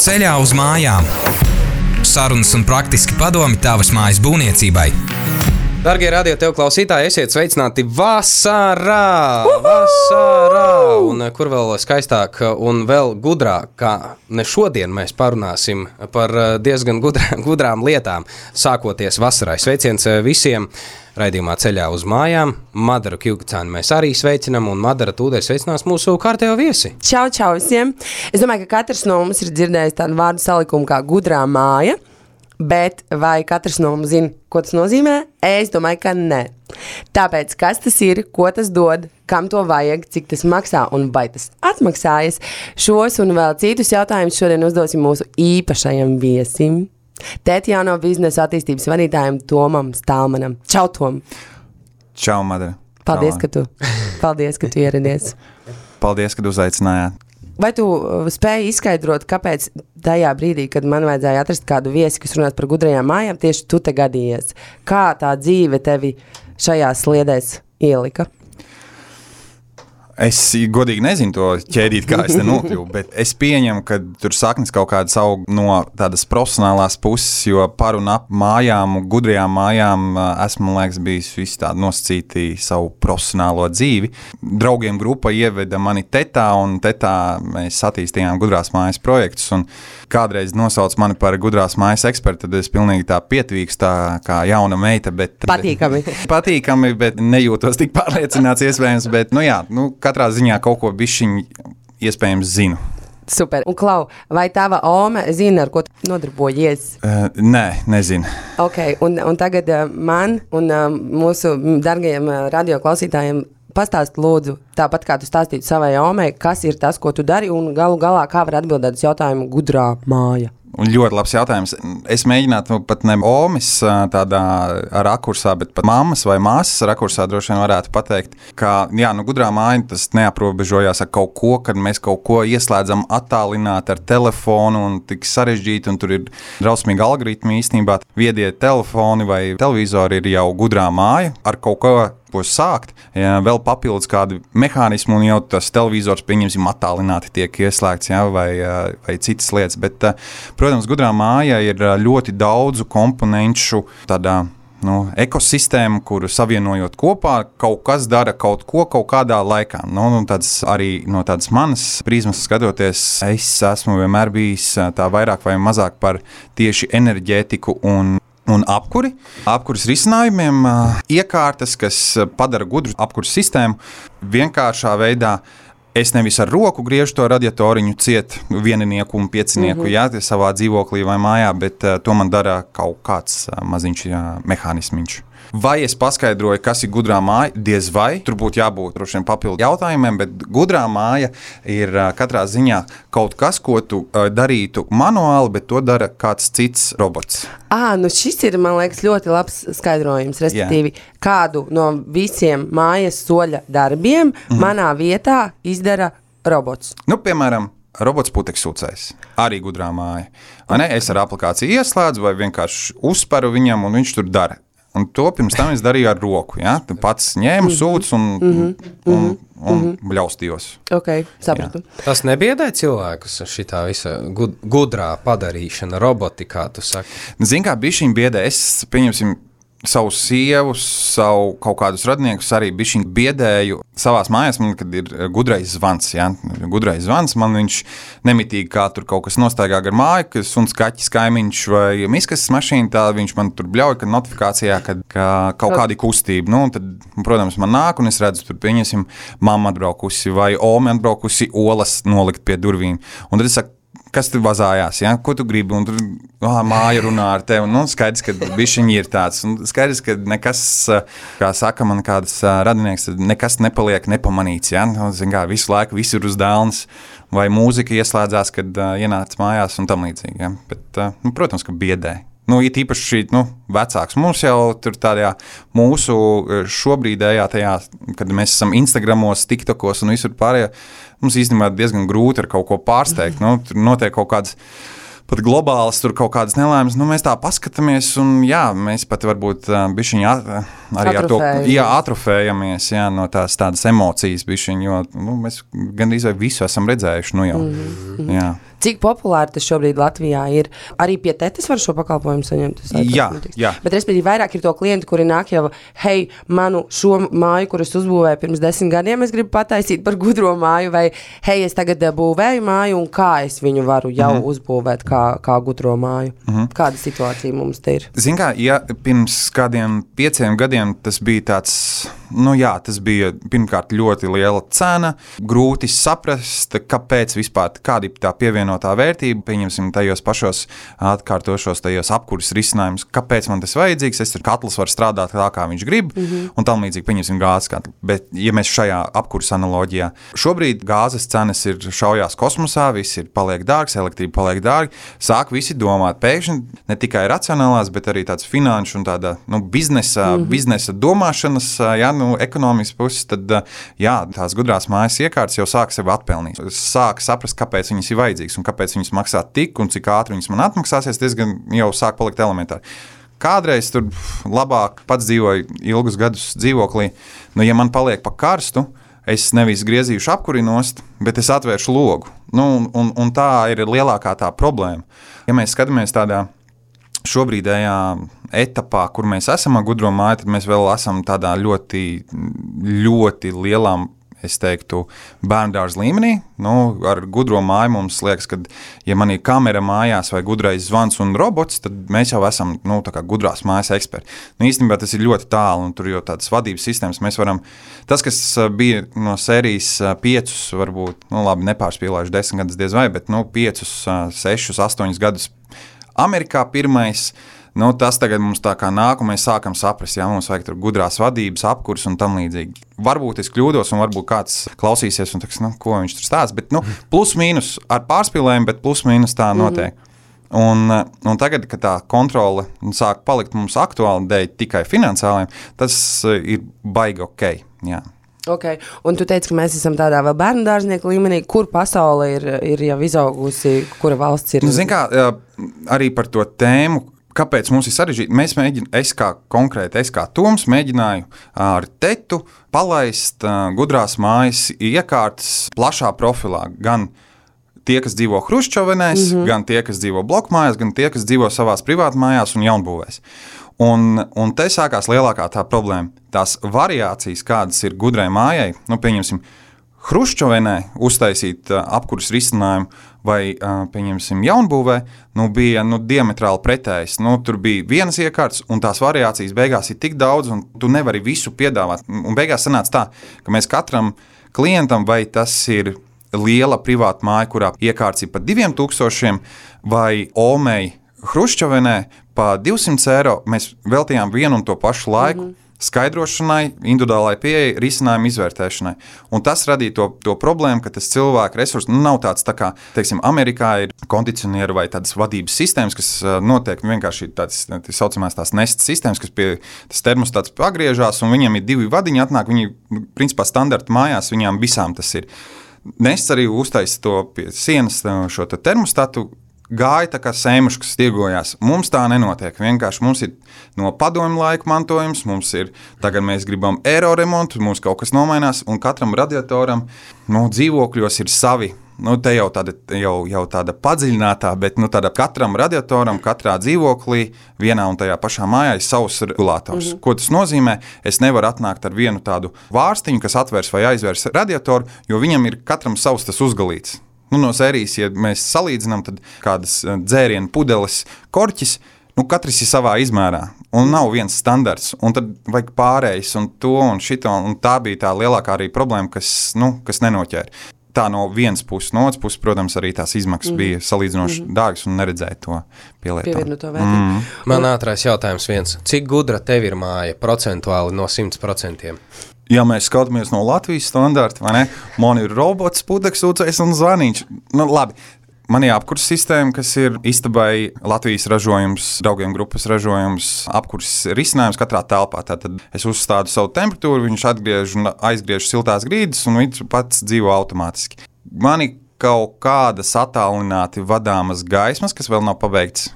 Ceļā uz mājām. Sarunas un praktiski padomi tavas mājas būvniecībai. Darbie radio tev klausītāji, esiet sveicināti vasarā! Vasarā! Un eh, kur vēl skaistāk un vēl gudrāk, kā ne šodien mēs parunāsim par eh, diezgan gudrā, gudrām lietām, sākoties vasarai. Sveiciens eh, visiem! Raidījumā ceļā uz mājām. Madara Kjūkacānu mēs arī sveicinām, un Madara tūdaļ sveicinās mūsu kārtējo viesi. Čau, čau visiem! Es domāju, ka katrs no mums ir dzirdējis tādu vārdu salikumu kā gudrā māja. Bet vai katrs no mums zina, ko tas nozīmē? Es domāju, ka nē. Tāpēc, kas tas ir, ko tas dod, kam to vajag, cik tas maksā un vai tas atmaksājas, šos un vēl citus jautājumus šodien uzdosim mūsu īpašajam viesim. Tētjāno biznesa attīstības vadītājam Tomam Stālmanam. Čau, Tom! Čau, Madara! Paldies, ka tu, paldies, ka tu ieradies! Paldies, ka uzaicinājāt! Vai tu uh, spēji izskaidrot, kāpēc tajā brīdī, kad man vajadzēja atrast kādu viesi, kas runās par gudrajām mājām, tieši tu te gadījies? Kā tā dzīve tevi šajās sliedēs ielika? Es godīgi nezinu to ķēdīt, kā es te nokļuvu, bet es pieņemu, ka tur saknes kaut kādas aug no tādas profesionālās puses, jo par un ap mājām, gudrajām mājām esmu, liekas, bijis visu tādu nosacīti savu profesionālo dzīvi. Draugiem grupa ieveda mani tetā, un tetā mēs attīstījām gudrās mājas projektus, un kādreiz nosauc mani par gudrās mājas ekspertu, tad es pilnīgi tā pietvīkstu, tā kā jauna meita, bet... Patīkami. patīkami, bet nejūtos tik pārliecināts iespējams, bet, nu jā, nu, katrā ziņā kaut ko bišķiņu iespējams zinu. Super. Un, Klau, vai tava Ome zina, ar ko tu nodarbojies? Uh, nē, nezinu. Okay, un, un tagad uh, man un uh, mūsu darbajiem uh, radioklausītājiem pastāst, lūdzu, tāpat kā tu stāstīji savai Omei, kas ir tas, ko tu dari, un galu galā kā var atbildēt uz jautājumu gudrā māja. Un ļoti labs jautājums. Es mēģinātu pat ne Omas tādā rakursā, bet pat mammas vai māsas rakursā droši vien varētu pateikt, ka jā, nu, gudrā māja tas neaprobežojās ar kaut ko, kad mēs kaut ko ieslēdzam attālināti ar telefonu un tik sarežģīti, un tur ir drausmīgi algoritmi īstenībā. Viedie telefoni vai televizori ir jau gudrā māja ar kaut ko ko sākt. Ja, vēl papildus kādu mehānismu, un jau tas televizors, pieņemsim, attālināti tiek ieslēgts, ja, vai, vai citas lietas. Bet, protams, gudrā māja ir ļoti daudzu komponentu tādā nu, ekosistēmu, kuru savienojot kopā, kaut kas dara kaut ko kaut kādā laikā. Nu, nu, tāds arī no tādas manas prizmas skatoties, es esmu vienmēr bijis tā vairāk vai mazāk par tieši enerģētiku un un apkuri. Apkuras risinājumiem iekārtas, kas padara gudru apkuras sistēmu vienkāršā veidā. Es nevis ar roku griežu to radiatoriņu ciet, vieninieku un piecinieku, mm -hmm. jā, savā dzīvoklī vai mājā, bet to man dara kaut kāds maziņš jā, mehānisms. Vai es paskaidroju, kas ir gudrā māja? Diez vai. Tur būtu jābūt droši vien papildu jautājumiem, bet gudrā māja ir katrā ziņā kaut kas, ko tu darītu manuāli, bet to dara kāds cits robots. À, nu šis ir, liekas, ļoti labs skaidrojums. Respektīvi, Jā. kādu no visiem mājas soļa darbiem mm -hmm. manā vietā izdara robots. Nu, piemēram, robots putekļs sūcējs. Arī gudrā māja. Es ar aplikāciju ieslēdzu vai vienkārši uzsparu viņam, un viņš tur dara. Un to pirms tam es darīju ar roku. Ja? Tu pats ņēmu mhm. sūdzu un, mm -hmm. un, un, un mm -hmm. bļaustījos. Okay, sapratu. Jā. Tas nebiedē cilvēkus šī visa gud, gudrā padarīšana, robotikā, tu saki. Zini, kā bija šī biedē, es pieņemsim savu sievu, savu kaut kādus radiniekus arī bišķiņu biedēju. Savās mājās man, ir eh, gudrais zvans, ja? gudrais zvans, man viņš nemitīgi kā tur kaut kas nostaigā gar māju, kas suns kaķis kaimiņš vai miskas mašīna, tā viņš man tur bļauj, kad notifikācijā, kad ka kaut kāda kustība. Nu, tad, protams, man nāk un es redzu, tur pieņemsim, mamma atbraukusi vai ome atbraukusi olas nolikt pie durvīm. Un tad es saku, kas tur vazājās, ja? ko tu gribi, un tur oh, māja runā ar tevi. Nu, skaidrs, ka viņi ir tāds. Un skaidrs, ka nekas, kā saka man kāds radinieks, nekas nepaliek nepamanīts. Ja? Nu, kā, visu laiku viss ir uz dēlnes, vai mūzika ieslēdzās, kad uh, ienāca mājās un tam līdzīgi. Ja? Bet, uh, nu, protams, ka biedē. Nu, it īpaši šī nu, vecāks. Mums jau tur tādā mūsu šobrīdējā, tajā, kad mēs esam Instagramos, TikTokos un visur pārējā, mums īstenībā diezgan grūti ar kaut ko pārsteigt. Nu, tur notiek kaut kādas pat globālas, tur kaut kādas nelaimes. Nu, mēs tā paskatāmies, un jā, mēs pat varbūt uh, bišķiņi arī ar to jā, atrofējamies jā, no tās tādas emocijas, bišķiņi, jo nu, mēs gandrīz visu esam redzējuši. Nu, jau, mm -hmm. jā. Cik populāri tas šobrīd Latvijā ir? Arī pie tetes var šo pakalpojumu saņemt. Jā, jā. Bet, respektīvi, vairāk ir to klientu, kuri nāk jau, hei, manu šo māju, kuras uzbūvēju pirms desmit gadiem, es gribu pataisīt par gudro māju, vai hei, es tagad eh, būvēju māju, un kā es viņu varu jau mm -hmm. uzbūvēt kā, kā gudro māju. Mm -hmm. Kāda situācija mums te ir? Ziniet, kā ja pirms kādiem pieciem gadiem tas bija tāds, nu jā, tas bija pirmkārt ļoti liela cena, grūti saprast, kāpēc vispār kāda ir tā pievienotā vērtība. Pieņemsim, tajos pašos atkārtošos, tajos apkurses risinājumus, kāpēc man tas vajadzīgs. Es tur katls var strādāt tā, kā viņš grib, mm -hmm. un tam līdzīgi, pieņemsim, gāzes katlu. Bet, ja mēs šajā apkurses analoģijā, šobrīd gāzes cenas ir šaujās kosmosā, viss ir paliek dārgs, elektrība paliek dārga, sāk visi domāt pēkšņi ne tikai racionālās, bet arī tādas finanšu un tāda nu, biznesa, mm -hmm. biznesa domāšanas, ja, nu, ekonomikas puses, tad jā, tās gudrās mājas iekārtas jau sāk sevi atpelnīt. Sāk saprast, kāpēc viņas ir vajadzīgas un kāpēc viņas maksā tik un cik ātri viņas man atmaksāsies, diezgan jau sāk palikt elementāri. Kādreiz tur labāk pats dzīvoju ilgus gadus dzīvoklī. Nu, ja man paliek pa karstu, es nevis griezīšu apkuri nost, bet es atvēršu logu. Nu, un, un, tā ir lielākā tā problēma. Ja mēs skatāmies tādā šobrīdējā etapā, kur mēs esam ar gudro māju, tad mēs vēl esam tādā ļoti, ļoti lielā. Es teiktu, bērnu dārza līmenī. Nu, ar gudro māju mums liekas, ka, ja man ir kamera mājās vai gudrais zvans un robots, tad mēs jau esam nu, gudrās mājas eksperti. Nu, īstenībā tas ir ļoti tālu, un tur jau tādas vadības sistēmas mēs varam. Tas, kas uh, bija no sērijas uh, piecus, varbūt, nu, labi, nepārspīlējuši desmit gadus diez vai, bet nu, piecus, uh, sešus, astoņus gadus Amerikā pirmais. Nu, tas tagad mums tā kā nāk, un mēs sākam saprast, ja mums vajag gudrās vadības, apkurss un tam līdzīgi. Varbūt es kļūdos, un varbūt kāds klausīsies un teiks, nu, ko viņš tur stāsta. Bet, nu, plus mīnus ar pārspīlējumu, bet plus mīnus tā notiek. Mm -hmm. Un, un tagad, kad tā kontrole sāk palikt mums aktuāla dēļ tikai finansiāliem, tas ir baigi ok. Jā. Okay. Un tu teici, ka mēs esam tādā vēl bērnu dārznieku līmenī, kur pasaule ir, ir jau izaugusi, kura valsts ir. Nu, zin kā, arī par to tēmu. Kāpēc mums ir sarežģīti? Mēs mēģinām, es kā konkrēti, es kā Toms, mēģināju ar tetu palaist uh, gudrās mājas iekārtas plašā profilā. Gan tie, kas dzīvo Hruščovenēs, mm -hmm. gan tie, kas dzīvo blokmājās, gan tie, kas dzīvo savās privātmājās un jaunbūvēs. Un, un te sākās lielākā tā problēma. Tās variācijas, kādas ir gudrai mājai, nu, pieņemsim, Hruščovenē uztaisīt apkurss risinājumu vai, pieņemsim, jaunbūvē, nu, bija nu, diametrāli pretējas. Nu, tur bija vienas iekārtas, un tās variācijas beigās ir tik daudz, un tu nevari visu piedāvāt. Un beigās sanāca tā, ka mēs katram klientam, vai tas ir liela privāta māja, kurā iekārts ir par 2000, vai Omei Hruščovenē par 200 eiro, mēs veltījām vienu un to pašu laiku. Mm -hmm skaidrošanai, individuālai pieeja, risinājumu izvērtēšanai. Un tas radīja to, to problēmu, ka tas cilvēku resurs nu, nav tāds, tā kā, teiksim, Amerikā ir kondicionieri vai tādas vadības sistēmas, kas notiek vienkārši tādas tā saucamās tās nestas sistēmas, kas pie tas termostāts pagriežās, un viņiem ir divi vadiņi, atnāk viņi, principā, standarta mājās, viņām visām tas ir. Nests arī uztaisīja to pie sienas, šo termostatu, gāja tā kā sēmuši, kas stiegojās. Mums tā nenotiek. Vienkārši mums ir no padomju laika mantojums, mums ir tagad mēs gribam eiro remontu, mums kaut kas nomainās, un katram radiatoram no dzīvokļos ir savi. Nu, te jau tāda, jau, jau tāda padziļinātā, bet nu, tāda katram radiatoram, katrā dzīvoklī, vienā un tajā pašā mājā ir savs regulators. Mm -hmm. Ko tas nozīmē? Es nevaru atnākt ar vienu tādu vārstiņu, kas atvērs vai aizvērs radiatoru, jo viņam ir katram savs tas uzgalīts. Nu, no sērijas, ja mēs salīdzinām, tad kādas dzērienu pudeles, korķis. Nu, katrs ir savā izmērā, un nav viens standarts. Un tad vajag pārējais, un to un šito. Un tā bija tā lielākā arī problēma, kas, nu, kas nenoķēra. Tā no vienas puses, no otras puses, protams, arī tās izmaksas mm. bija salīdzinoši mm. dārgas un neredzēja to vērtību. Mm. Man ātrās jautājums viens. Cik gudra tev ir māja procentuāli no 100%? Ja mēs skatāmies no Latvijas standarta, vai ne? Man ir robots, putekļs, ūdens un zvaniņš. Nu, labi. Man ir apkurss sistēma, kas ir istabai Latvijas ražojums, draugiem grupas ražojums, apkurss risinājums katrā telpā. Tad es uzstādu savu temperatūru, viņš atgriež un aizgriež siltās grīdas, un viņš pats dzīvo automātiski. Man ir kaut kādas attālināti vadāmas gaismas, kas vēl nav pabeigts.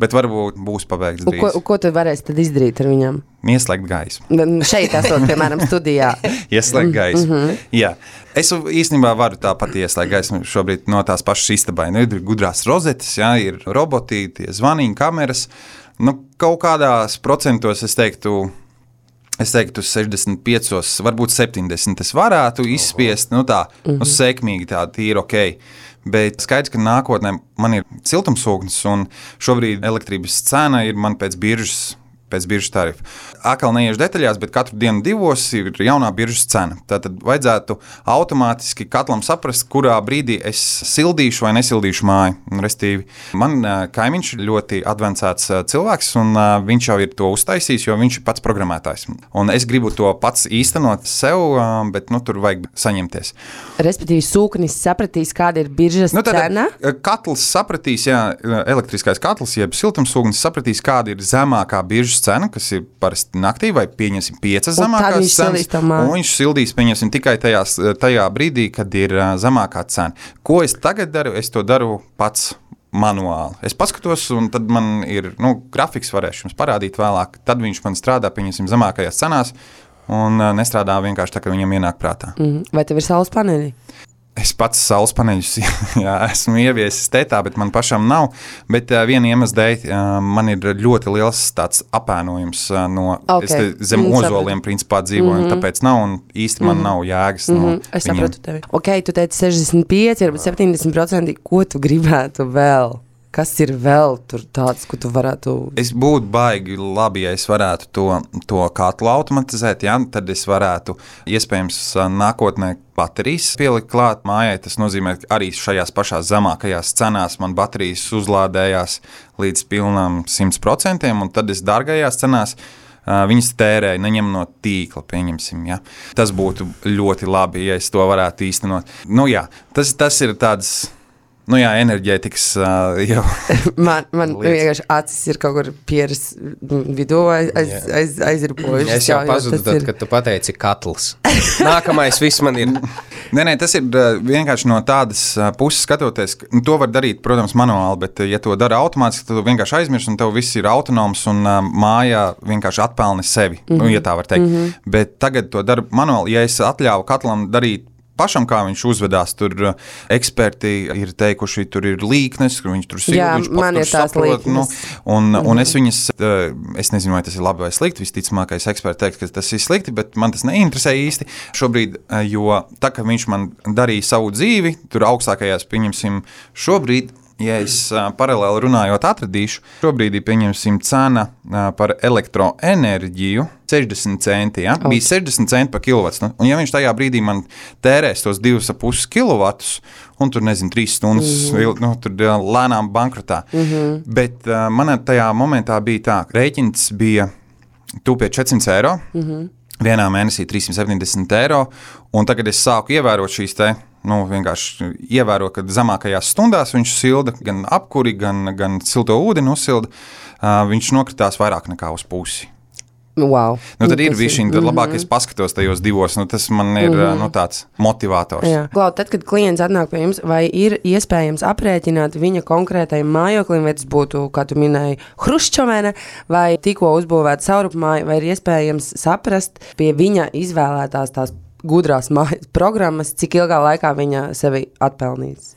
Bet varbūt būs pabeigts Ko, ko tu varēsi tad izdarīt ar viņiem? Ieslēgt gaismu. Šeit, esot, piemēram, studijā. Ieslēgt gaismu. Mm -hmm. Jā, Es īstenībā varu tā pati ieslēgt gaismu šobrīd no tās pašas istabai. Nu, ir gudrās rozetes, jā, ir roboti, zvaniņi, kameras. Nu, kaut kādās procentos es teiktu, es teiktu, 65, varbūt 70. Es varētu izspiest, nu tā, mm -hmm. nu, sekmīgi tā, tīri ok. Bet skaidrs, ka nākotnē man ir siltumsūknis, un šobrīd elektrības cena ir man pēc biržas pēc biržas tarifa. Atkal neiešu detaļās, bet katru dienu divos ir jaunā biržas cena. Tad vajadzētu automātiski katlam saprast, kurā brīdī es sildīšu vai nesildīšu māju. Restīvi, man kaimiņš ir ļoti advancēts cilvēks, un viņš jau ir to uztaisījis, jo viņš ir pats programmētājs. Un es gribu to pats īstenot sev, bet nu, tur vajag saņemties. Respektīvi, sūknis sapratīs, kāda ir biržas nu, cena. Katls sapratīs, jā, elektriskais katls, jeb siltumsūknis sapratīs, kāda ir zemākā biržas cena, kas ir parasti naktī, vai pieņemsim piecas zemākās cenas. Un viņš sildīs, pieņemsim, tikai tajās, tajā brīdī, kad ir zemākā cena. Ko es tagad daru? Es to daru pats manuāli. Es paskatos, un tad man ir nu, grafiks, varēšu jums parādīt vēlāk. Tad viņš man strādā, pieņemsim, zemākajās cenās. Un uh, nestrādā vienkārši tā, ka viņam ienāk prātā. Mm. Vai tev ir saules paneļi? Es pats saules paneļus jā, esmu ieviesis tētā, bet man pašam nav. Bet uh, viena iemesla dēļ uh, man ir ļoti liels tāds apēnojums uh, no okay. zem mm, ozoliem, principā dzīvoju, mm -hmm. tāpēc nav un īsti man mm -hmm. nav jēgas. Mm -hmm. no es saprotu tevi. Ok, tu teici 65, varbūt 70%. Ko tu gribētu vēl? Kas ir vēl tāds, ko tu varētu? Es būtu baigi labi, ja es varētu to, to katlu automatizēt. Ja? Tad es varētu iespējams nākotnē baterijas pielikt klāt mājai. Tas nozīmē, ka arī šajās pašās zemākajās cenās man baterijas uzlādējās līdz pilnām 100%, un tad es dārgajās cenās. Viņas tērēja, neņem no tīkla. Ja? Tas būtu ļoti labi, ja es to varētu īstenot. Nu, jā, tas, tas ir tāds Nu jā, enerģētikas uh, jau. man man vienkārši acis ir kaut kur pieras vidū aiz, aiz, aiz, aizripojušas. Es jau pazudu, tad, ir... kad tu pateici katls. Nākamais viss man ir. nē, nē, tas ir vienkārši no tādas puses skatoties. Nu, to var darīt, protams, manuāli, bet ja to dara automātiski, tad tu vienkārši aizmirsti un tev viss ir autonoms un uh, mājā vienkārši atpelni sevi, mm -hmm. nu, ja tā var teikt. Mm -hmm. Bet tagad to dara manuāli. Ja es atļauju katlam darīt pašam, kā viņš uzvedās. Tur uh, eksperti ir teikuši, tur ir līknes, ka viņš tur viņš man ir tās saprot. Nu, un, mm un es viņas, uh, es nezinu, vai tas ir labi vai slikti. Visticamākais eksperts teiks, ka tas ir slikti, bet man tas neinteresē īsti šobrīd, jo tā, ka viņš man darīja savu dzīvi, tur augstākajās, pieņemsim, šobrīd ja es paralēli runājot, atradīšu, šobrīd ir pieņemsim cena par elektroenerģiju 60 centi. Ja? Bija 60 centi par kilovatu. Nu, un, ja viņš tajā brīdī man tērēs tos 2,5 kW, un tur nezinu, 3 stundas, mm -hmm. nu, tur lēnām bankrotā. Mm -hmm. Bet uh, man tajā momentā bija tā, ka rēķins bija tūpēt 400 eiro. Mm -hmm. Vienā mēnesī 370 eiro, un tagad es sāku ievērot šīs te nu, vienkārši ievēro, ka zemākajās stundās viņš silda gan apkuri, gan, gan silto ūdeni uzsilda. Viņš nokritās vairāk nekā uz pusi. Wow. Nu, tad nu, ir bijis viņa, tad labāk es paskatos tajos divos. Nu, tas man ir mm -hmm. nu, tāds motivators. Klau, tad, kad klients atnāk pie jums, vai ir iespējams aprēķināt viņa konkrētajam mājoklim, vai tas būtu, kā tu minēji, Hruščovena vai tikko uzbūvēta saurupmāja, vai ir iespējams saprast pie viņa izvēlētās tās gudrās mājas programmas, cik ilgā laikā viņa sevi atpelnīs?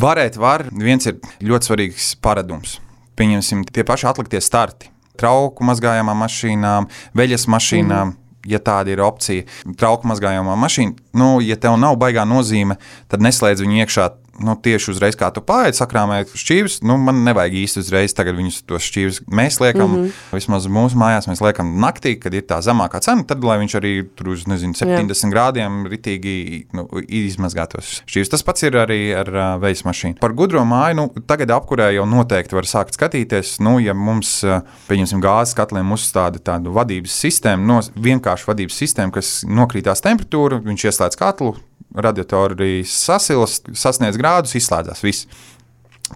Varēt, var. Viens ir ļoti svarīgs paradums. Pieņemsim, tie paši atliktie starti. Trauku mazgājamām mašīnām, veļas mašīnām, mm ja tāda ir opcija. Trauku mazgājumā mašīna, nu, ja tev nav baigā nozīme, tad neslēdz viņu iekšā nu, tieši uzreiz, kā tu pāri sakrāmēji šķīvis, nu, man nevajag īsti uzreiz tagad viņus tos šķīvis. Mēs liekam, mm -hmm. vismaz mūsu mājās, mēs liekam naktī, kad ir tā zemākā cena, tad lai viņš arī tur uz nezinu, 70 Jā. grādiem ritīgi nu, izmazgātos šķīvis. Tas pats ir arī ar uh, vejas mašīnu. Par gudro māju, nu, tagad apkurē jau noteikti var sākt skatīties, nu, ja mums, uh, pieņemsim, gāzes katliem uzstāda tādu vadības sistēmu, no, vienkāršu vadības sistēmu, kas nokrītās temperatūru, viņš ieslēdz katlu, radiatori sasilst, sasniedz grādus, izslēdzas viss.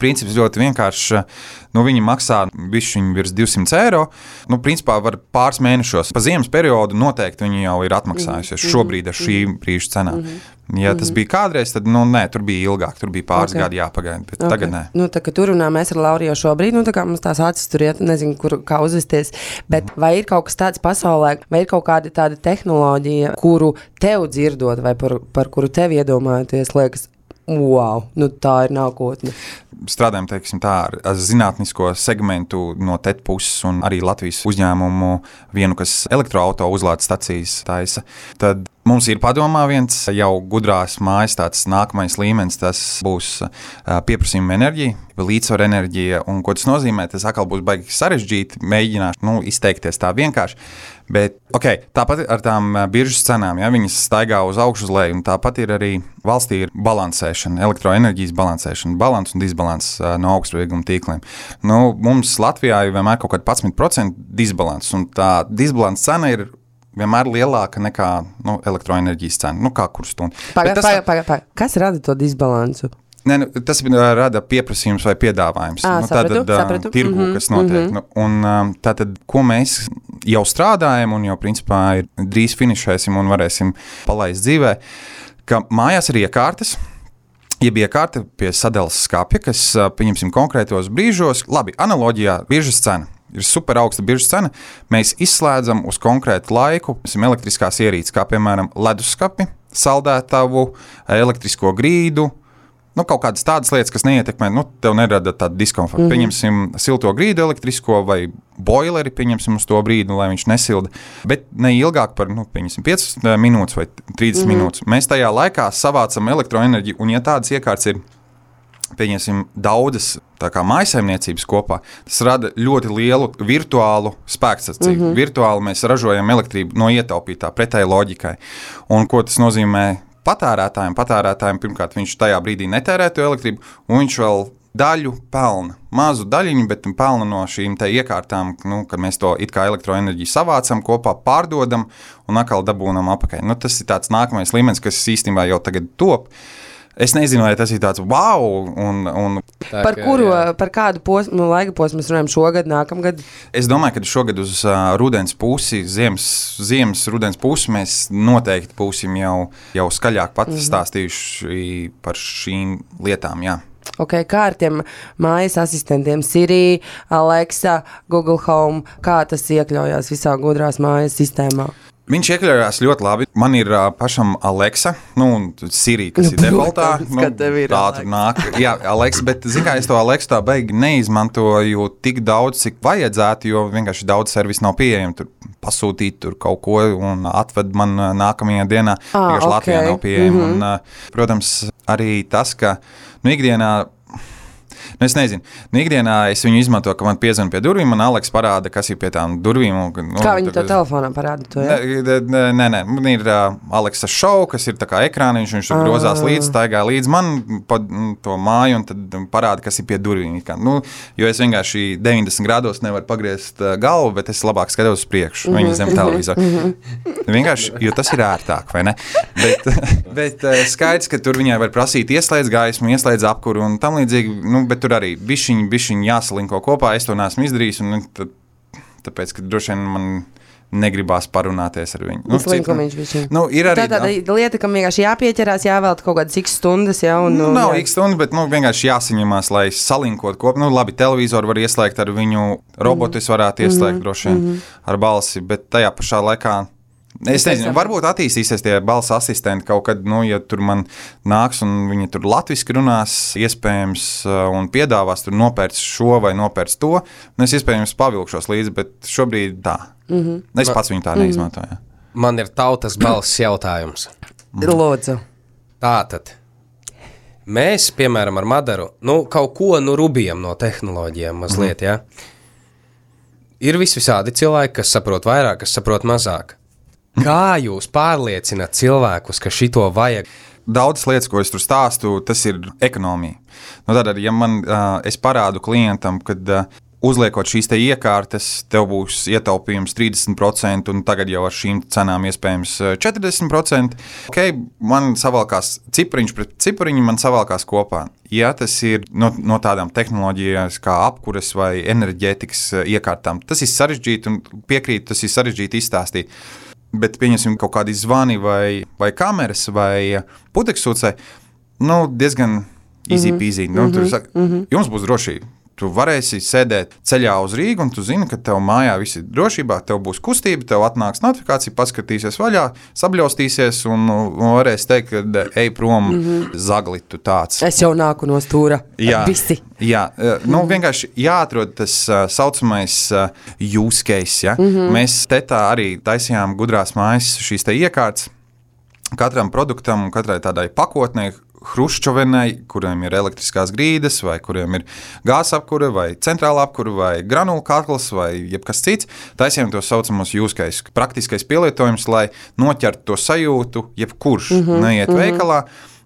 Princips ļoti vienkāršs. Nu, viņi maksā višķiņu virs 200 eiro. Nu, principā var pāris mēnešos, pa ziemas periodu noteikti viņi jau ir atmaksājusies Mhm. šobrīd ar šī brīža cenā. Ja tas bija kādreiz, tad nu, nē, tur bija ilgāk, tur bija pāris Ok. okay. gadi jāpagaida, okay. tagad nē. Nu, tā, tur runā, mēs ar Lauriju šobrīd, nu, tā kā mums tās acis tur iet, nezinu, kur, kā uzvesties. Bet vai ir kaut kas tāds pasaulē, vai ir kaut kāda tāda tehnoloģija, kuru tev dzirdot, vai par, par kuru tev iedomājoties, liekas, wow, nu tā ir nākotne. Strādājam teiksim, tā, ar, zinātnisko segmentu no TET puses un arī Latvijas uzņēmumu, vienu, kas elektroautorāta uzlādes stacijas taisa. Tad mums ir padomā viens jau gudrās mājas, tāds nākamais līmenis, tas būs pieprasījuma enerģija, līdzsvara enerģija. Un, ko tas nozīmē? Tas atkal būs baigi sarežģīti, mēģināšu nu, izteikties tā vienkārši. Bet okay, tāpat ar tām biržas cenām, ja viņas staigā uz augšu, uz leju, un tāpat ir arī valstī ir balansēšana, elektroenerģijas balansēšana, balans un disbalans ā, no augstsprieguma tīkliem. Nu, mums Latvijā ir vienmēr kaut kāda 11% disbalans, un tā disbalans cena ir vienmēr lielāka nekā nu, elektroenerģijas cena, nu, kā kur stundu. Bet Paga, tas- paga, paga, paga. Kas rada to disbalansu? Nē, nu, tas rada pieprasījums vai piedāvājums. Ā, nu, sapratu, ā, sapratu. tirgu, Mhm, kas notiek. Nu, un, ā, tātad, ko mēs jau strādājam, un jau principā ir drīz finišēsim un varēsim palaist dzīvē, ka mājās ir iekārtas. Jeb iekārta pie sadales skāpja, kas, pieņemsim, konkrētos brīžos, labi, analoģijā, biržas cena. Ir super augsta biržas cena. Mēs izslēdzam uz konkrētu laiku elektriskās ierīces, kā piemēram leduskapi, saldētavu, elektrisko grīdu, nu, kaut kādas tādas lietas, kas neietekmē, nu, tev nerada tādu diskomfortu. Mm -hmm. Pieņemsim silto grīdu elektrisko vai boileri, pieņemsim uz to brīdi, lai viņš nesilda. Bet ne ilgāk par, nu, pieņemsim, 5 minūtes vai 30 mm -hmm. minūtes. Mēs tajā laikā savācam elektroenerģiju, un ja tādas iekārtas ir, pieņemsim, daudzas maisaimniecības kopā, tas rada ļoti lielu virtuālu spēkstaciju. Mm -hmm. Virtuāli mēs ražojam elektrību no ietaupītā pretēji loģikai. Un ko tas nozīmē patērētājiem? Patērētājiem pirmkārt viņš tajā brīdī netērē to elektrību, un viņš vēl daļu pelna. Mazu daļiņu, bet pelna no šīm iekārtām, nu, kad mēs to it kā elektroenerģiju savācam kopā, pārdodam un atkal dabūnam apakaļ. Nu, tas ir tāds nākamais līmenis, kas īstenībā jau tagad top. Es nezinu, vai tas ir tāds wow, un, un Tā Par kuru, jā. par kādu posmu, laika posmu mēs runājam šogad, nākamgad? Es domāju, ka šogad uz uh, rudens pusi, ziemas, ziemas rudens pusi, mēs noteikti būsim jau, jau skaļāk pat mm -hmm. par šīm lietām. Jā. Okay, kā ar tiem mājas asistentiem, Siri, Alexa, Google Home, kā tas iekļaujās visā gudrās mājas sistēmā? Viņš iekļāvās ļoti labi. Man ir uh, pašam Aleksa, nu, Sirija, kas Nu, ir defaultā. tev ir tā tur nāk. Jā, Aleksa, bet zinu, kā es to Aleksu tā beigi neizmantoju tik daudz, cik vajadzētu, jo vienkārši daudz servisu nav pieejami. Tur pasūtīt tur kaut ko un atved man nākamajā dienā. Ā, Vienkārši ok. Latvijā nav pieejami. Mm. -hmm. un, uh, protams, arī tas, ka nu, ikdienā Nu, es nezinu, nu, ikdienā es viņu izmantoju, ka man piezvanīja pie durvīm, man Aleks parāda, kas ir pie tām durvīm. Un, nu, Kā viņi to tā- telefonā parāda? To, ja? Nē, nē, nē, man ir uh, Aleksa šovs, kas ir ekrāniņš. Viņš tur grozās līdzi, staigā līdzi man pa mm, to māju un tad mm, parāda, kas ir pie durvīm. Nu, jo es vienkārši 90 grādos nevaru pagriezt galvu, bet es labāk skatos uz priekšu, mm -hmm. viņa zem televizora. Vienkārši, jo tas ir ērtāk, vai ne? Bet, bet skaidrs, ka tur viņai var prasīt ieslēdz gaismu, ieslēdz apkuru un tam līdzīgi. Nu, bet tur arī bišķiņi, bišķiņi jāsalinko kopā. Es to neesmu izdarījis. Un, nu, tad, tāpēc, ka droši vien man negribās parunāties ar viņu. Nu, bišķiņ. Nu, ir arī Tā tāda lieta, kam vienkārši jāpieķerās, jāvēlta kaut kādas x stundas. Ja, un, Nu, nav jā. īsti stundas, bet nu, vienkārši jāsaņemās, lai salinkot kopā. Nu, labi, televizoru var ieslēgt ar viņu, robotu es varētu ieslēgt droši vien ar balsi, bet tajā pašā laikā. Es nezinu, varbūt attīstīsies tie balss asistenti kaut kad, nu, ja tur man nāks un viņi tur latviešu runās, iespējams, uh, un piedāvās tur nopērts šo vai nopērts to. Es iespējams pavilkšos līdzi, bet šobrīd tā. Mm -hmm. Es pats viņu tā neizmantoju. jā. Man ir tautas balss jautājums. Lūdzu. Tātad. Mēs, piemēram, ar Madaru, nu, kaut ko nu rubjam no tehnoloģijām mazliet, mm. ja? Ir vis visādi cilvēki, kas saprot vairāk, kas saprot mazāk. Kā jūs pārliecināt cilvēkus, ka šito vajag? Daudzas lietas, ko es tur stāstu, tas ir ekonomija. Nu, tad, ja man, es parādu klientam, ka uzliekot šīs te iekārtas, tev būs ietaupījums 30%, un tagad jau ar šīm cenām iespējams eh, 40%. Okay, man savalkās cipariņš pret cipariņu, man savalkās kopā. Ja tas ir no, no tādām tehnoloģijām, kā apkures vai enerģētikas iekārtām, tas ir sarežģīti un piekrītu, tas ir sarežģīti izstāstīt. Bet, pieņemsim, kaut kādi zvani vai, vai kameras vai putekļsūcē, nu, diezgan easy Mhm. peasy. Nu, tur saka, jums būs drošība. Tu varēsi sēdēt ceļā uz Rīgu, un tu zini, ka tev mājā viss ir drošībā, tev būs kustība, tev atnāks notifikācija, paskatīsies vaļā, sabļaustīsies un, un varēs teikt, ka ej prom, mm -hmm. zagli tu tāds. Es jau nāku no stūra. Jā, Visi. jā eh, nu, vienkārši jāatrod tas tā saucamais uh, use case. Ja? Mm -hmm. Mēs te tā arī taisījām gudrās mājas, šīs iekārtas katram produktam un katrai tādai pakotnei. Hruščovenai, kuriem ir elektriskās grīdas, vai kuriem ir gāzes apkure, vai centrāla apkure, vai granulu kakls, vai jebkas cits. Taisījām to saucamos jūskais, praktiskais pielietojums, lai noķertu to sajūtu, jebkurš mm -hmm, neiet mm -hmm. veikalā.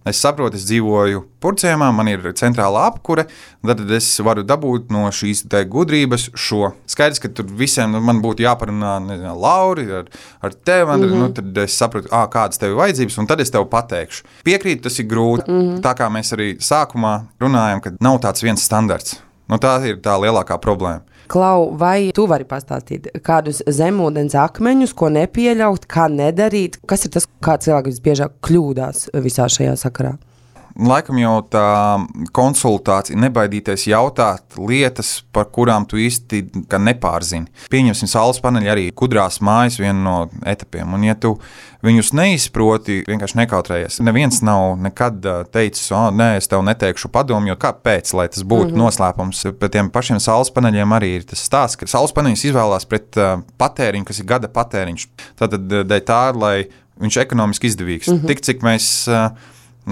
Es saprotu, es dzīvoju Purcēmā, man ir centrālā apkure, tad es varu dabūt no šīs gudrības šo. Skaidrs, ka tur visiem nu, man būtu jāparunā, nezinu, Lauri, ar, ar tevi, mm -hmm. nu, tad es saprotu, ā, kādas tev ir vajadzības, un tad es tev pateikšu. Piekrītu, tas ir grūti. Mm -hmm. Tā kā mēs arī sākumā runājam, ka nav tāds viens standarts. Nu, tā ir tā lielākā problēma. Klau, vai tu vari pastāstīt kādus zemūdens akmeņus, ko nepieļaut, kā nedarīt? Kas ir tas, kā cilvēki visbiežāk kļūdās visā šajā sakarā? Laikam jau tā konsultācija, nebaidīties jautāt lietas, par kurām tu īsti nepārzini. Pieņemsim, saules paneļi arī gudrās mājas viena no etapiem. Un, ja tu viņus neizproti, vienkārši nekautrējies. Neviens nav nekad teicis, o, nē, es tev neteikšu padomu, jo kāpēc, lai tas būtu mm -hmm. noslēpums. Pēc tiem pašiem saules paneļiem arī ir tas stāsts, ka saules paneļus izvēlās pret patēriņu, kas ir gada patēriņš. Tātad dēļ tā, lai viņš ekonomiski izdevīgs. Mm -hmm. Tik cik mēs uh,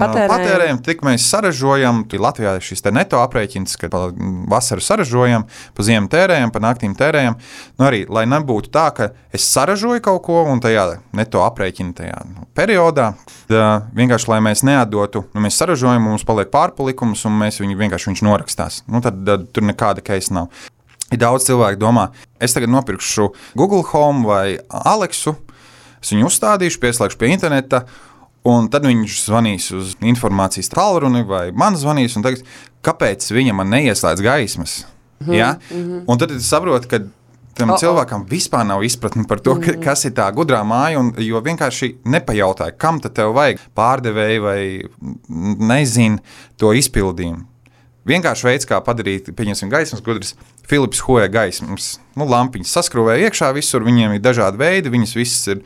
Patērējam. patērējam, tik mēs saražojam. Latvijā ir šis neto aprēķins, ka pa vasaru saražojam, pa ziemu tērējam, pa naktīm tērējam. Nu, arī, lai nebūtu tā, ka es saražoju kaut ko un tajā neto aprēķina tajā nu, periodā, tā, vienkārši lai mēs neatdotu, nu, mēs saražojam, mums paliek pārpalikums un mēs viņu vienkārši norakstās. Nu, tad, tad tur nekāda keisa nav. Ir daudz cilvēku, domā, es tagad nopirkšu Google Home vai Alexu, es viņu uzstādīšu, pieslēgšu pie interneta. Un tad viņš zvanīs uz informācijas tālruni, vai man zvanīs, un teiks, kāpēc viņa man neieslēdz gaismas. Mm -hmm. ja? Un tad es saprotu, ka tam O, o. cilvēkam vispār nav izpratne par to, ka, kas ir tā gudrā māja, un, jo vienkārši nepajautāja, kam tad tev vajag pārdevēju vai nezinu to izpildījumu. Vienkārši veids, kā padarīt, pieņemsim, gaismas gudras, Philips Hoja gaismas. Nu, lampiņas saskrūvē iekšā visur, viņiem ir dažādi veidi, viņas visas ir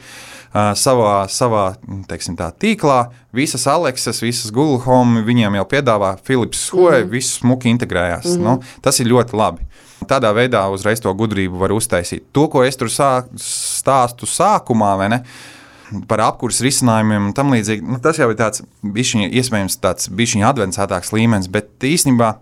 savā, savā teiksim, tā, tīklā. Visas Alexas, visas Google Home, viņiem jau piedāvā Philips Hoja, mm. viss smuki integrējās. Mm -hmm. nu, tas ir ļoti labi. Tādā veidā uzreiz to gudrību var uztaisīt. To, ko es tur sā, stāstu sākumā, vai ne? par apkurses risinājumiem un tam līdzīgi. Nu, tas jau ir tāds, bišķiņa, iespējams, tāds bišķiņa advancētāks līmenis, bet īstenībā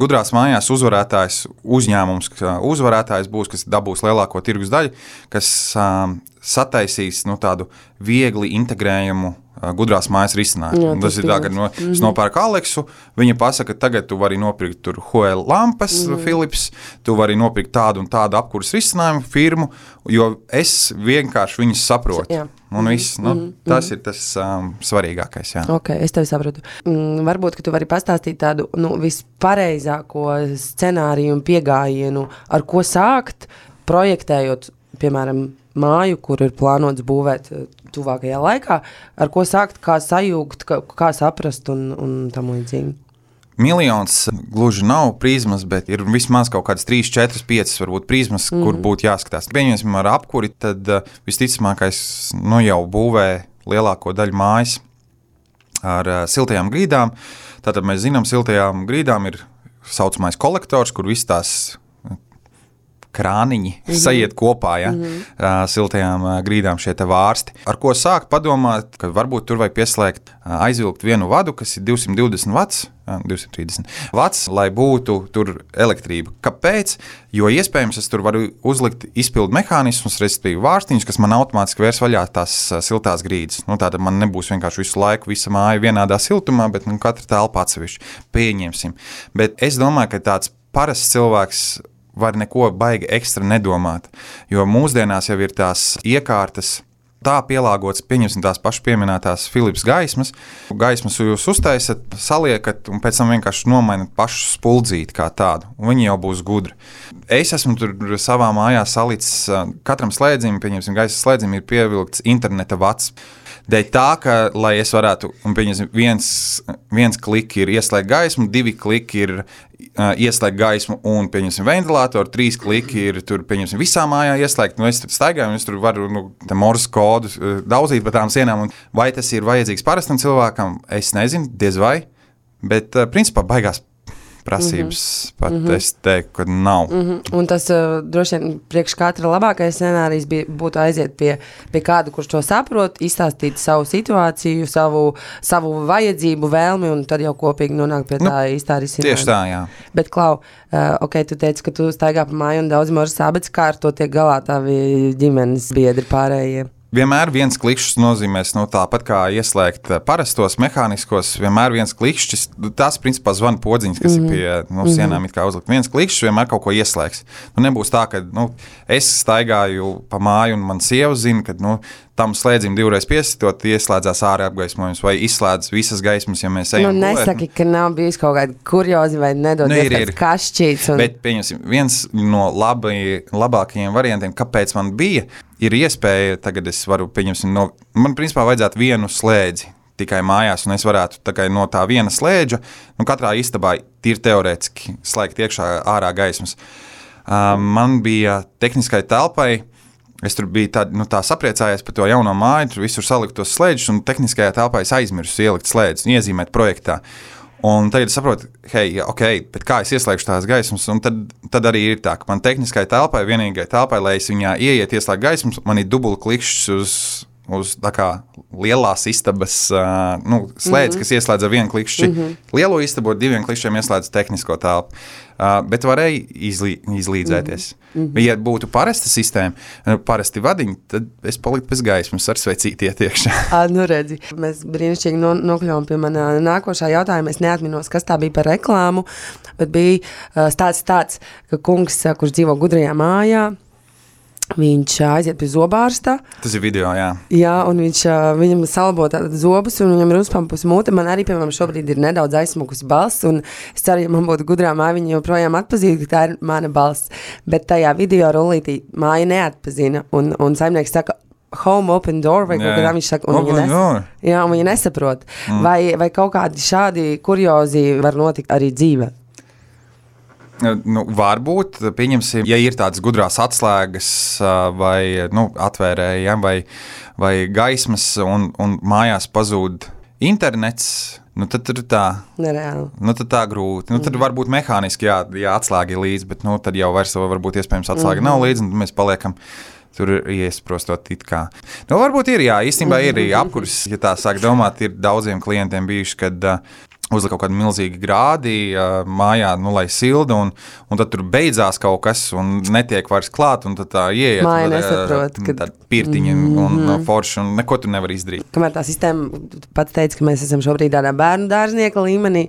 gudrās mājās uzvarētājs uzņēmums, uzvarētājs būs, kas dabūs lielāko tirgus daļu, kas um, sataisīs nu, tādu viegli integrējumu gudrās mājas risinājumu. Jā, tas tas ir tā, ka no, mm -hmm. es nopērku Aleksu, viņa pasaka, ka tagad tu vari nopirkt tur Hoel lampas, mm -hmm. Philips, tu vari nopirkt tādu un tādu apkurses risinājumu firmu, jo es vienkārši viņus saprotu. Jā. Un viss, nu, tas ir tas um, svarīgākais. Jā. Ok, es tevi saprotu. Mm, varbūt, tu vari pastāstīt tādu nu, vispareizāko scenāriju un pieejamību, ar ko sākt, projektējot, piemēram, māju, kur ir plānots būvēt eh, tuvākajā laikā, ar ko sākt, kā sajūgt, kā, kā saprast un, un tam līdzīgi. Miljons gluži nav prizmas, bet ir vismaz kaut kādas 3, 4, 5 varbūt prizmas, mm. kur būtu jāskatās. Pieņemsim ar apkuri, tad uh, visticamākais nu, jau būvē lielāko daļu mājas ar uh, siltajām grīdām. Tātad mēs zinām, siltajām grīdām ir saucamais kolektors, kur viss tās krāniņi mm -hmm. sajiet kopā ja, mm -hmm. uh, siltajām uh, grīdām šie vārsti. Ar ko sākt padomāt, ka varbūt tur vajag pieslēgt, uh, aizvilkt vienu vadu, kas ir 220 vats, uh, 230 vats, lai būtu tur elektrība. Kāpēc? Jo iespējams es tur varu uzlikt izpildu mehānismus, respektīvi vārstiņus, kas man automātiski vērs vaļā tās siltās grīdas. Nu, tāda man nebūs vienkārši visu laiku visa māja vienādā siltumā, bet nu, katra telpa atsevišķi. Pieņemsim. Bet es domāju, ka tāds parasts cilvēks var neko baigi ekstra nedomāt. Jo mūsdienās jau ir tās iekārtas. Tā pielāgots, pieņemsim tās pašas pieminētās Philips gaismas. Gaismas jūs uztaisat, saliekat, un pēc tam vienkārši nomainat pašu spuldzīti kā tādu. Viņi jau būs gudri. Es esmu tur savā mājā salicis, ā, katram slēdzim, pieņemsim, gaisa slēdzim, ir pievilkts interneta vats. Dēļ tā, ka, lai es varētu, un pieņemsim, viens, viens kliks ir ieslēgt gaismu, divi kliki ir uh, ieslēgt gaismu un, pieņemsim, ventilatoru, trīs kliki ir tur, pieņemsim, visā mājā ieslēgt. Nu, es tur staigāju, un es tur varu, nu, tā morse kodu uh, daudzīt pa tām sienām, un vai tas ir vajadzīgs parastam cilvēkam, es nezinu, diez vai, bet, uh, principā, baigās prasības, pat mm -hmm. es teiktu, ka nav. Mm -hmm. Un tas uh, droši vien priekš katra labākais scenārijs bija, būtu aiziet pie, pie kāda, kurš to saprot, izstāstīt savu situāciju, savu, savu vajadzību, vēlmi, un tad jau kopīgi nonākt pie tā nu, īstā risinājuma. Tieši tā, jā. Bet, Klau, uh, ok, tu teici, ka tu staigā pa māju un daudz mazu sābets, kā ar to tiek galā tavi ģimenes biedri pārējie. Vienmēr viens klikšķis nozīmēs, nu, tāpat kā ieslēgt eh, parastos mehāniskos, vienmēr viens klikšķis, tas principā zvana podziņas, kas mm -hmm. ir pie nu, sienām, it kā uzlikt. Viens klikšķis vienmēr kaut ko ieslēgs. Nu, nebūs tā, ka nu, es staigāju pa māju un man sieva zina, ka nu, tam slēdzim divreiz piesitot, ieslēdzās ārā apgaismojums vai izslēdz visas gaismas, ja mēs ejam. Nu, nesaki, ka nav bijis kaut kāda kurioza vai nedod Nu, ir, ir. kašķīts. Un... Bet pieņemsim, viens no labai, labākajiem variantiem, kāpēc man bija, ir iespēja, tagad es varu pieņemsim, no, man principā vajadzētu vienu slēdzi. Tikai mājās, un es varētu tā no tā viena slēdža, nu, katrā istabā tīri teorētiski slēgt iekšā ārā gaismas. Uh, man bija tehniskai telpai, Es tur biju tā, nu, tā sapriecājies par to jauno māju, tur visur salikt tos slēdzus, un tehniskajā telpā es aizmirsu ielikt slēdzus, iezīmēt projektā. Un tagad es saprotu, hei, ok, bet kā es ieslēgšu tās gaismas, un tad, tad arī ir tā, ka man tehniskai telpai, vienīgai telpai, lai es viņā ieiet, ieslēgtu gaismas, man ir dubult klikšķis uz, uz kā lielās istabas uh, nu, slēdz, mm -hmm. kas ieslēdz ar vienu klikšķi. Mm -hmm. Lielo istabu ar diviem klikšķiem ieslēdz tehnisko telpu. Uh, bet varēja izlī, izlīdzēties. Mm -hmm. Ja būtu parasta sistēma, parasti vadiņi, tad es paliktu bez gaismas ar svecīti ietiekšā. À, nu redzi, mēs brīnišķīgi no, nokļuvām pie manā nākošā jautājuma. Es neatminos, kas tā bija par reklāmu, bet bija uh, stāsts tāds, ka kungs, kurš dzīvo gudrajā mājā, Viņš aiziet pie zobārsta. Tas ir video, jā. Jā, un viņš viņam salabo zobus, un viņam ir uzpampusi mute. Man arī, piemēram, šobrīd ir nedaudz aizsmukusi balss, un es ceru, ja man būtu gudrā māja, viņa joprojām atpazītu, ka tā ir mana balss. Bet tajā video rullītī māja neatpazina, un, un saimnieks saka, home open door, vai kaut Jā, kā jā. tā viņš saka, un viņa, nes... jā, un viņa nesaprot. Mm. Vai, vai kaut kādi šādi kuriozi var notikt arī dzīvē? Nu, varbūt, pieņemsim, ja ir tādas gudrās atslēgas ā, vai nu, atvērējiem vai, vai gaismas un, un mājās pazūd internets, nu, tad ir tā. Nereāli. Nu, tad tā grūti. Nu, tad Mm. varbūt mehāniski, jā, jā atslēga ir līdzi, bet nu, tad jau vairs varbūt iespējams atslēga mm nav līdzi, un mēs paliekam tur iesprostot it kā. Nu, varbūt ir, jā, īstenībā ir arī apkurs, ja tā sāk domāt, ir daudziem klientiem bijuši, kad uh, uzlika kaut kādu milzīgu grādi mājā, nu, lai silda, un, un tad tur beidzās kaut kas, un netiek vairs klāt, un tad tā ieiet. Māja nesaprot, ka- Tāda pirtiņa mm -hmm. un uh, forša, un neko tur nevar izdarīt. Kamēr tā sistēma pats teica, ka mēs esam šobrīd tādā bērnu dārznieka līmenī,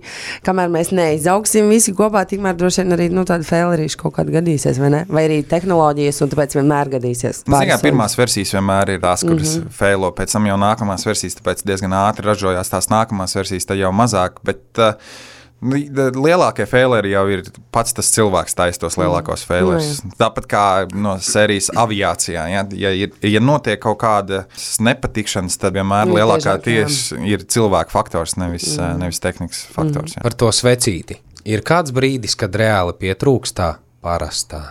kamēr mēs neizaugsim visi kopā, tikmēr droši vien arī nu, tāda fēlerīša kaut kāda gadīsies, vai ne? Vai arī tehnoloģijas, un tāpēc vienmēr gadīsies. Nu, zini, kā, pirmās versijas vienmēr ir tās, kuras mm -hmm. fēlo, pēc tam jau nākamās versijas, tāpēc diezgan ātri ražojās tās nākamās versijas, tad jau mazāk. Bet, uh, nu, Lielākie fēleri jau ir pats tas cilvēks, taisa tos lielākos fēlerus. Tāpat kā no sērijas aviācijā. Ja, ja, ir, ja notiek kaut kāda nepatikšanas, tad vienmēr Nu, lielākā tieši ir cilvēka faktors, nevis, mm. nevis tehnikas faktors. Ja. Par to svecīti. Ir kāds brīdis, kad reāli pietrūkst tā parastā.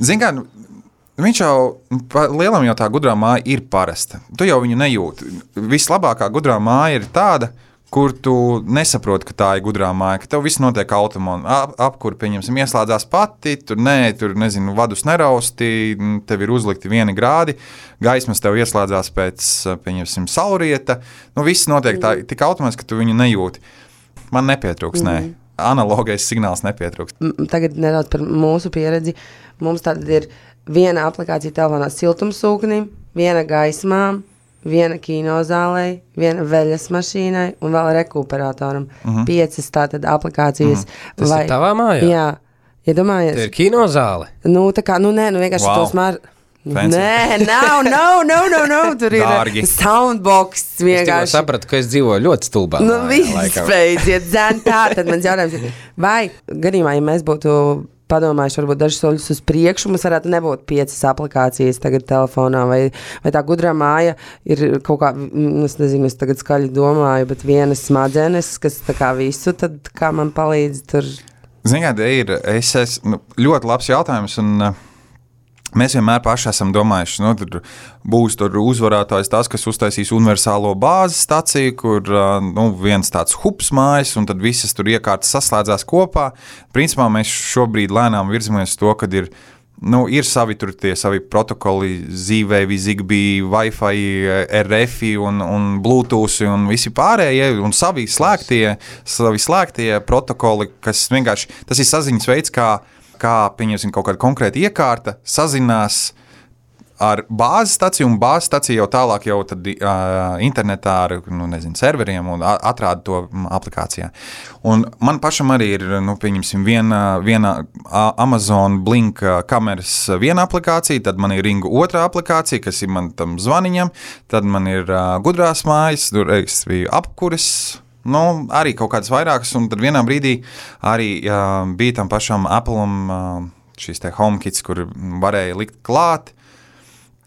Zini, kā, nu, viņš jau lielam jau tā gudrā māja ir parasta. Tu jau viņu nejūti. Vislabākā gudrā māja ir tāda, kur tu nesaproti, ka tā ir gudrā māja, ka tev viss notiek automātiski. Ap, apkur, pieņemsim, ieslēdzās pati, tur nē, tur nezinu, vadus nerausti, tev ir uzlikti vieni grādi, gaismas tev ieslēdzās pēc, pieņemsim, saulrieta. Nu, viss notiek tā, tik automātiski, ka tu viņu nejūti. Man nepietrūks, nē. Analogais signāls nepietrūks. Tagad nedaudz par mūsu pieredzi. Mums tad ir viena aplikācija telefonā siltumsūknim, viena gaismām, viena kinozālei, viena veļas mašīnai un vēl rekuperatoram. Uh -huh. Piecas tātad aplikācijas. Tas ir tavā mājā? Jā. Iedomājies, Tie ir kinozāle. nu, tā kā, nu, nē, nu, vienkārši Wow. tos mār. Fancy. Nē, nav, nav, nav, nav, nav. Tur ir uh, soundbox Es vienkārši. sapratu, ka es dzīvoju ļoti stulbā. Nu, viss beidziet, zēn tā. Tad mans jautājums ir, vai gadījumā, ja mēs būtu padomājuši varbūt dažus soļus uz priekšu, mums varētu nebūt piecas aplikācijas tagad telefonā, vai, vai tā gudrā māja ir kaut kā, mm, es nezinu, es tagad skaļi domāju, bet vienas smadzenes, kas tā kā visu, tad kā man palīdz tur. Ziniet, ir es esmu, nu, ļoti labs jautājums. Un, uh, Mēs vienmēr paši esam domājuši, ka nu, būs tur uzvarētājs tas, kas uztaisīs universālo bāzes staciju, kur nu, viens tāds hubs mājas, un tad visas tur iekārtas saslēdzās kopā. Principā mēs šobrīd lēnām virzamies uz to, ka ir nu, ir savi, tur, tie, savi protokoli, Zīvēji, Zigbee, Wi-Fi, RFI un, un Bluetooth un visi pārējie, un savi slēgtie, savi slēgtie protokoli, kas vienkārši tas ir saziņas veids, kā, kā pieņemsim kaut kāda konkrēta iekārta, sazinās ar bāzes staciju, un bāzes stacija jau tālāk jau tad, uh, internetā ar nu, nezinu, serveriem un a- atrāda to mm, aplikācijā. Un man pašam arī ir nu, pieņemsim, viena, viena Amazon Blink ā, kameras viena aplikācija, tad man ir Ringa otrā aplikācija, kas ir man tam zvaniņam, tad man ir uh, gudrās mājas, tur bija apkuris. Nu, arī kaut kādas vairākas, un tad vienā brīdī arī uh, bija tam pašam Apple'am uh, šīs HomeKits, kur varēja likt klāt.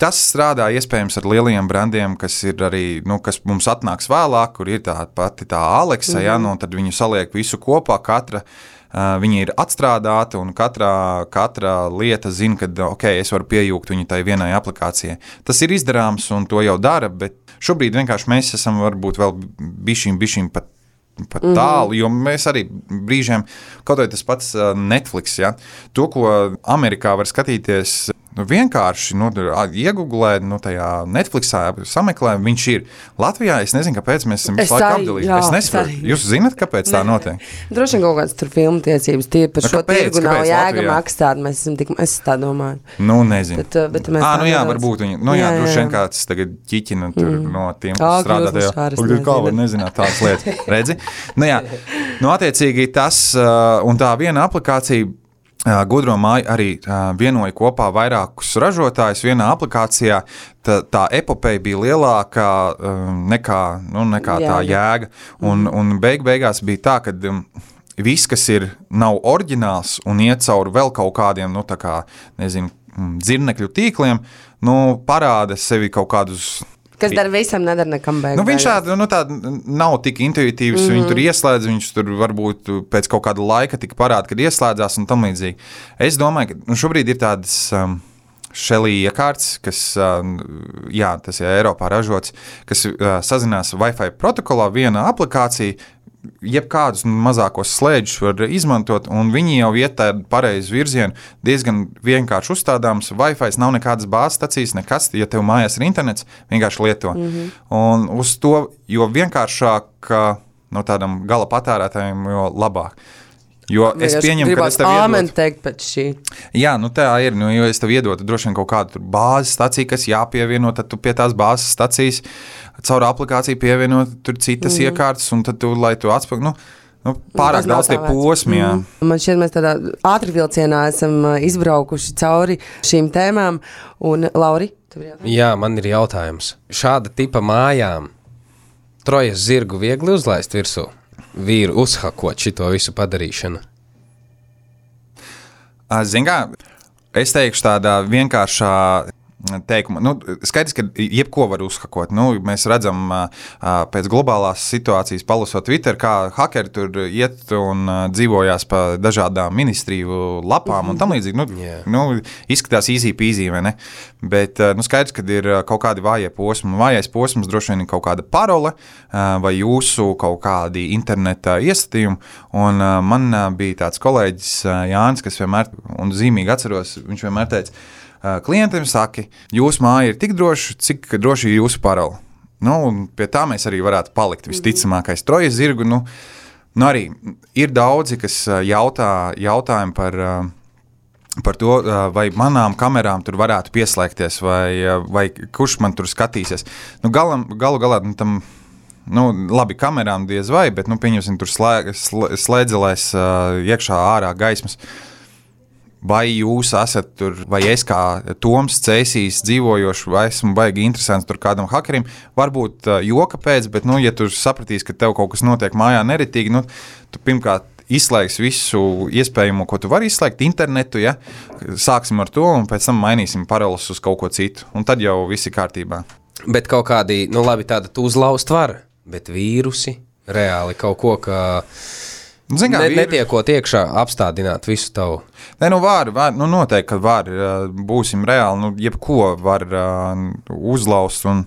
Tas strādā iespējams ar lieliem brandiem, kas ir arī, nu, kas mums atnāks vēlāk, kur ir tā pati tā Aleksa, mm -hmm. ja, nu, tad viņi saliek visu kopā, katra uh, viņi ir atstrādāti, un katra, katra lieta zina, ka, ok, es varu piejūgt viņu tai vienai aplikācijai. Tas ir izdarāms, un to jau dara, bet šobrīd vienkārši mēs esam varbūt vēl bišķiņ, bišķiņ pat pat tālu, jo mēs arī brīžiem, kaut arī tas pats uh, Netflix, ja, to, ko Amerikā var skatīties. Nu, vienkārši nu, iegūlēt, nu, tajā Netflixā sameklēt, viņš ir. Latvijā es nezinu, kāpēc mēs esam Es visu laiku apdalīti. Es es nesaprotu. Jūs zināt, kāpēc tā notiek? Droši vien kaut kādas tur filmu tiesības, tie par Nu, šo kāpēc? tirgu nav Kāpēc jēga Latvijā? maksāt. Mēs esam tik, es tā domāju. Nu, nezinu. Bet, uh, bet mēs Ah, tā nu jā, varbūt viņi. Nu, jā, Jā, jā, droši vien kāds tagad ķiķina tur mm. no tiem, kas strādā tajā. šāras Kā var nezināt tādas lietas? Redzi? Nu, jā, nu, attiecīgi tas uh, un tā viena aplikācija. Gudro māja arī vienoja kopā vairākus ražotājus vienā aplikācijā. Tā, tā epopeja bija lielāka nekā, nu, nekā tā Jēga. jēga. Un, un beig beigās bija tā, ka um, viss, kas ir, nav oriģināls un iet cauri vēl kaut kādiem, nu, tā kā, nezinu, dzirnekļu tīkliem, nu, parāda sevi kaut kādus. Kas dara visam, nedara nekam beigās. Nu, viņš tādu nu, tād nav tik intuitīvs. Mm -hmm. Viņu tur ieslēdz, viņš tur varbūt pēc kaut kāda laika tik parāda, kad ieslēdzās un tam līdzīgi. Es domāju, ka nu, šobrīd ir tādas. Um, Šelī iekārts, kas, uh, jā, tas ir Eiropā ražots, kas uh, sazinās Wi-Fi protokolā, viena aplikācija, jebkādus mazākos slēdžus var izmantot, un viņi jau iet tādā pareizu virzienu. Diezgan vienkārši uzstādāms. Wi-Fi nav nekādas bāzes stacijas, nekas. Ja tev mājās ir internets, vienkārši lieto. Mm -hmm. Un uz to, jo vienkāršāk no tādam gala patērētājiem, jo labāk. Jo es pieņemu, ka tas tev pēc šī. Jā, nu tā ir. Nu, jo es tev iedodu droši vien kaut kādu bāzes staciju, kas jāpievieno, tad tu pie tās bāzes stacijas caur aplikāciju pievienot tur citas mm. iekārtas, un tad tu, lai tu atspēj, nu, nu, pārāk daudz tie posmi. jā. Mm. Man šķiet, mēs tādā ātri vilcienā esam izbraukuši cauri šīm tēmām. Un, Lauri? Jā, man ir jautājums. Šāda tipa mājām trojas zirgu viegli uzlaist virsū, vīru uzhakot šito visu padarīšanu. Ziniet, kā es teikšu, tādā vienkāršā teikuma. Nu, skaidrs, ka jebko var uzhakot. Nu, mēs redzam, pēc globālās situācijas, palasot Twitter, kā hackeri tur iet un dzīvojās pa dažādām ministriju lapām un tam līdzīgi. Nu, Jā. nu, izskatās vai ne? Bet nu, skaidrs, ka ir kaut kādi vājie posmi. Vājais posms droši vien ir kaut kāda parole vai jūsu kaut kādi interneta iestatījumi. Un man bija tāds kolēģis Jānis, kas vienmēr, un zīmīgi atceros, viņš vienmēr teica, klientiem saki, jūsu māja ir tik droša, cik droši ir jūsu parole. Nu, pie tā mēs arī varētu palikt. Visticamākais, trojas zirgu. Nu, nu arī ir daudzi, kas uh, jautā jautājumu par. uh, Par to, uh, vai manām kamerām tur varētu pieslēgties, vai, uh, vai kurš man tur skatīsies. Nu, galam, galu galā nu, tam nu, labi, kamerām diez vai, bet, nu, pieņemsim, tur slē, slē, slēdzelēs uh, iekšā ārā gaismas. Vai jūs esat tur, vai es kā Toms Cēsīs dzīvojošs, vai esmu baigi interesants tur kādam hakerim. Varbūt joka pēc, bet, nu, ja tu sapratīsi, ka tev kaut kas notiek mājā neritīgi, nu, tu pirmkārt izslēgs visu iespējamo, ko tu vari izslēgt, internetu. Ja? Sāksim ar to, un pēc tam mainīsim paralēlus uz kaut ko citu. Un tad jau viss ir kārtībā. Bet kaut kādi, nu labi, tāda uzlauzt var, bet vīrusi reāli kaut ko, ka Nu, zini kā, ne, vīru- netiekot iekšā, apstādināt visu tavu. Nē, nu var, var nu noteikti, ka var. Būsim reāli, nu, jebko var uh, uzlauzt un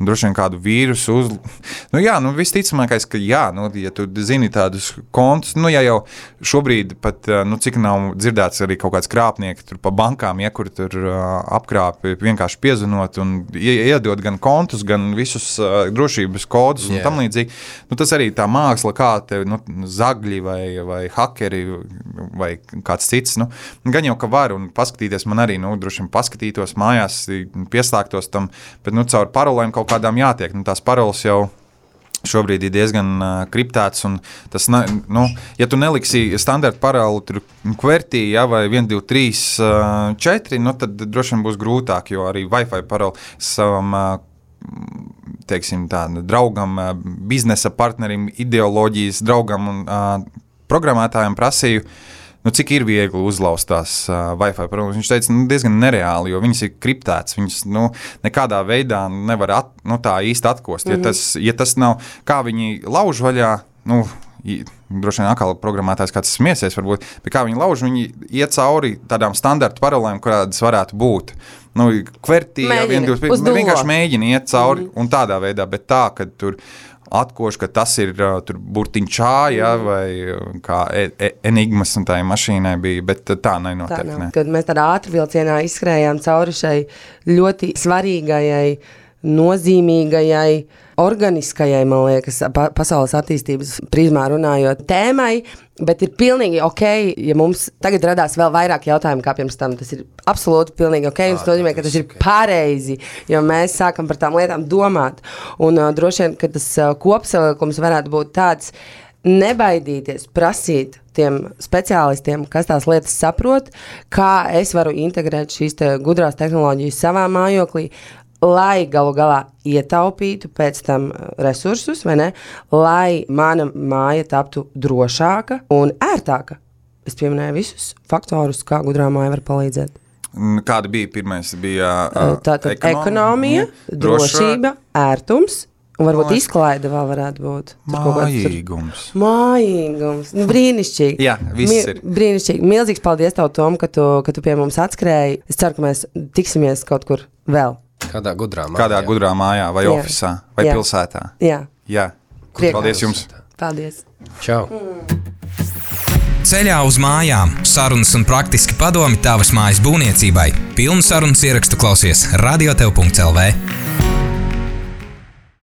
droši vien kādu vīrusu uz. Nu, jā, nu, visticamākais, ka jā, nu, ja tu zini tādus kontus, nu, ja jau šobrīd pat, ā, nu, cik nav dzirdēts arī kaut kāds krāpnieks tur pa bankām, ja kur tur uh, apkrāpja vienkārši piezinot un ie- iedod gan kontus, gan visus uh, drošības kodus un Jā. tam līdzīgi. Nu, tas arī tā māksla, kā te nu, zagļi vai, vai hakeri vai kāds cits. Nu, gan jau ka var un paskatīties, man arī nu, droši vien paskatītos mājās, pieslēgtos tam, bet nu, caur parolēm kaut kādām jātiek. Nu, tās paroles jau šobrīd ir diezgan uh, kriptēts. Tas, ne, nu, ja tu neliksi standarta parālu kvertī, ja, vai 1, 2, 3, uh, 4, nu, tad droši vien būs grūtāk, jo arī Wi-Fi parālu savam. Uh, teiksim, tā, draugam, ā, biznesa partnerim, ideoloģijas draugam un uh, programmētājiem prasīju, nu, cik ir viegli uzlauzt tās uh, Wi-Fi programmas. Viņš teica, nu, diezgan nereāli, jo viņas ir kriptētas. Viņas nu, nekādā veidā nevar at, nu, tā īsti atkost. Mm -hmm. ja, tas, ja tas nav kā viņi lauž vaļā, nu, droši vien atkal programmētājs kāds smiesies, varbūt, bet kā viņi lauž, viņi iet cauri tādām standarta paralēlēm, kādas varētu būt. Nu, kvertī, dūlo. vienkārši mēģina iet cauri mm -hmm. un tādā veidā, bet tā, ka tur atkoš, ka tas ir uh, tur burtiņšā, ja, Mhm. vai uh, kā e e enigmas un tā mašīnai bija, bet uh, tā Tā nenotiek. nav. ne. Kad mēs tādā ātrvilcienā izskrējām cauri šai ļoti svarīgajai, nozīmīgajai, organiskajai, man liekas, pa pasaules attīstības prizmā runājot, tēmai. Bet ir pilnīgi ok, ja mums tagad radās vēl vairāk jautājumu kā pirms tam. Tas ir absolūti pilnīgi ok. Tas nozīmē, ka tas ir pareizi, jo mēs sākam par tām lietām domāt. Un uh, droši vien, ka tas uh, kopsavilkums varētu būt tāds nebaidīties prasīt tiem speciālistiem, kas tās lietas saprot, kā es varu integrēt šīs te gudrās tehnoloģijas savā mājoklī. Lai galu galā ietaupītu pēc tam uh, resursus, vai ne? Lai mana māja taptu drošāka un ērtāka. Es pieminēju visus faktorus, kā gudrā māja var palīdzēt. Kāda bija pirmā? Bija uh, Tātad ekonomija, drošība, ērtums un varbūt Mājas- izklaide vēl varētu būt. Kāds tur- Mājīgums. Mājīgums. Nu, brīnišķīgi. Jā, viss ir. Brīnišķīgi. Milzīgs paldies tev, Tom, ka tu, ka tu pie mums atskrēji. Es ceru, ka mēs tiksimies kaut kur vēl. Kādā gudrā mājā. Kādā gudrā mājā, vai Jā. oficiālā, vai Jā. pilsētā? Jā, Jā, Prieks. paldies jums! paldies. Čau! Ceļā uz mājām - sarunas un praktiski padomi tavas mājas būvniecībai. Pilnu sarunas ierakstu klausies radiotev.clv.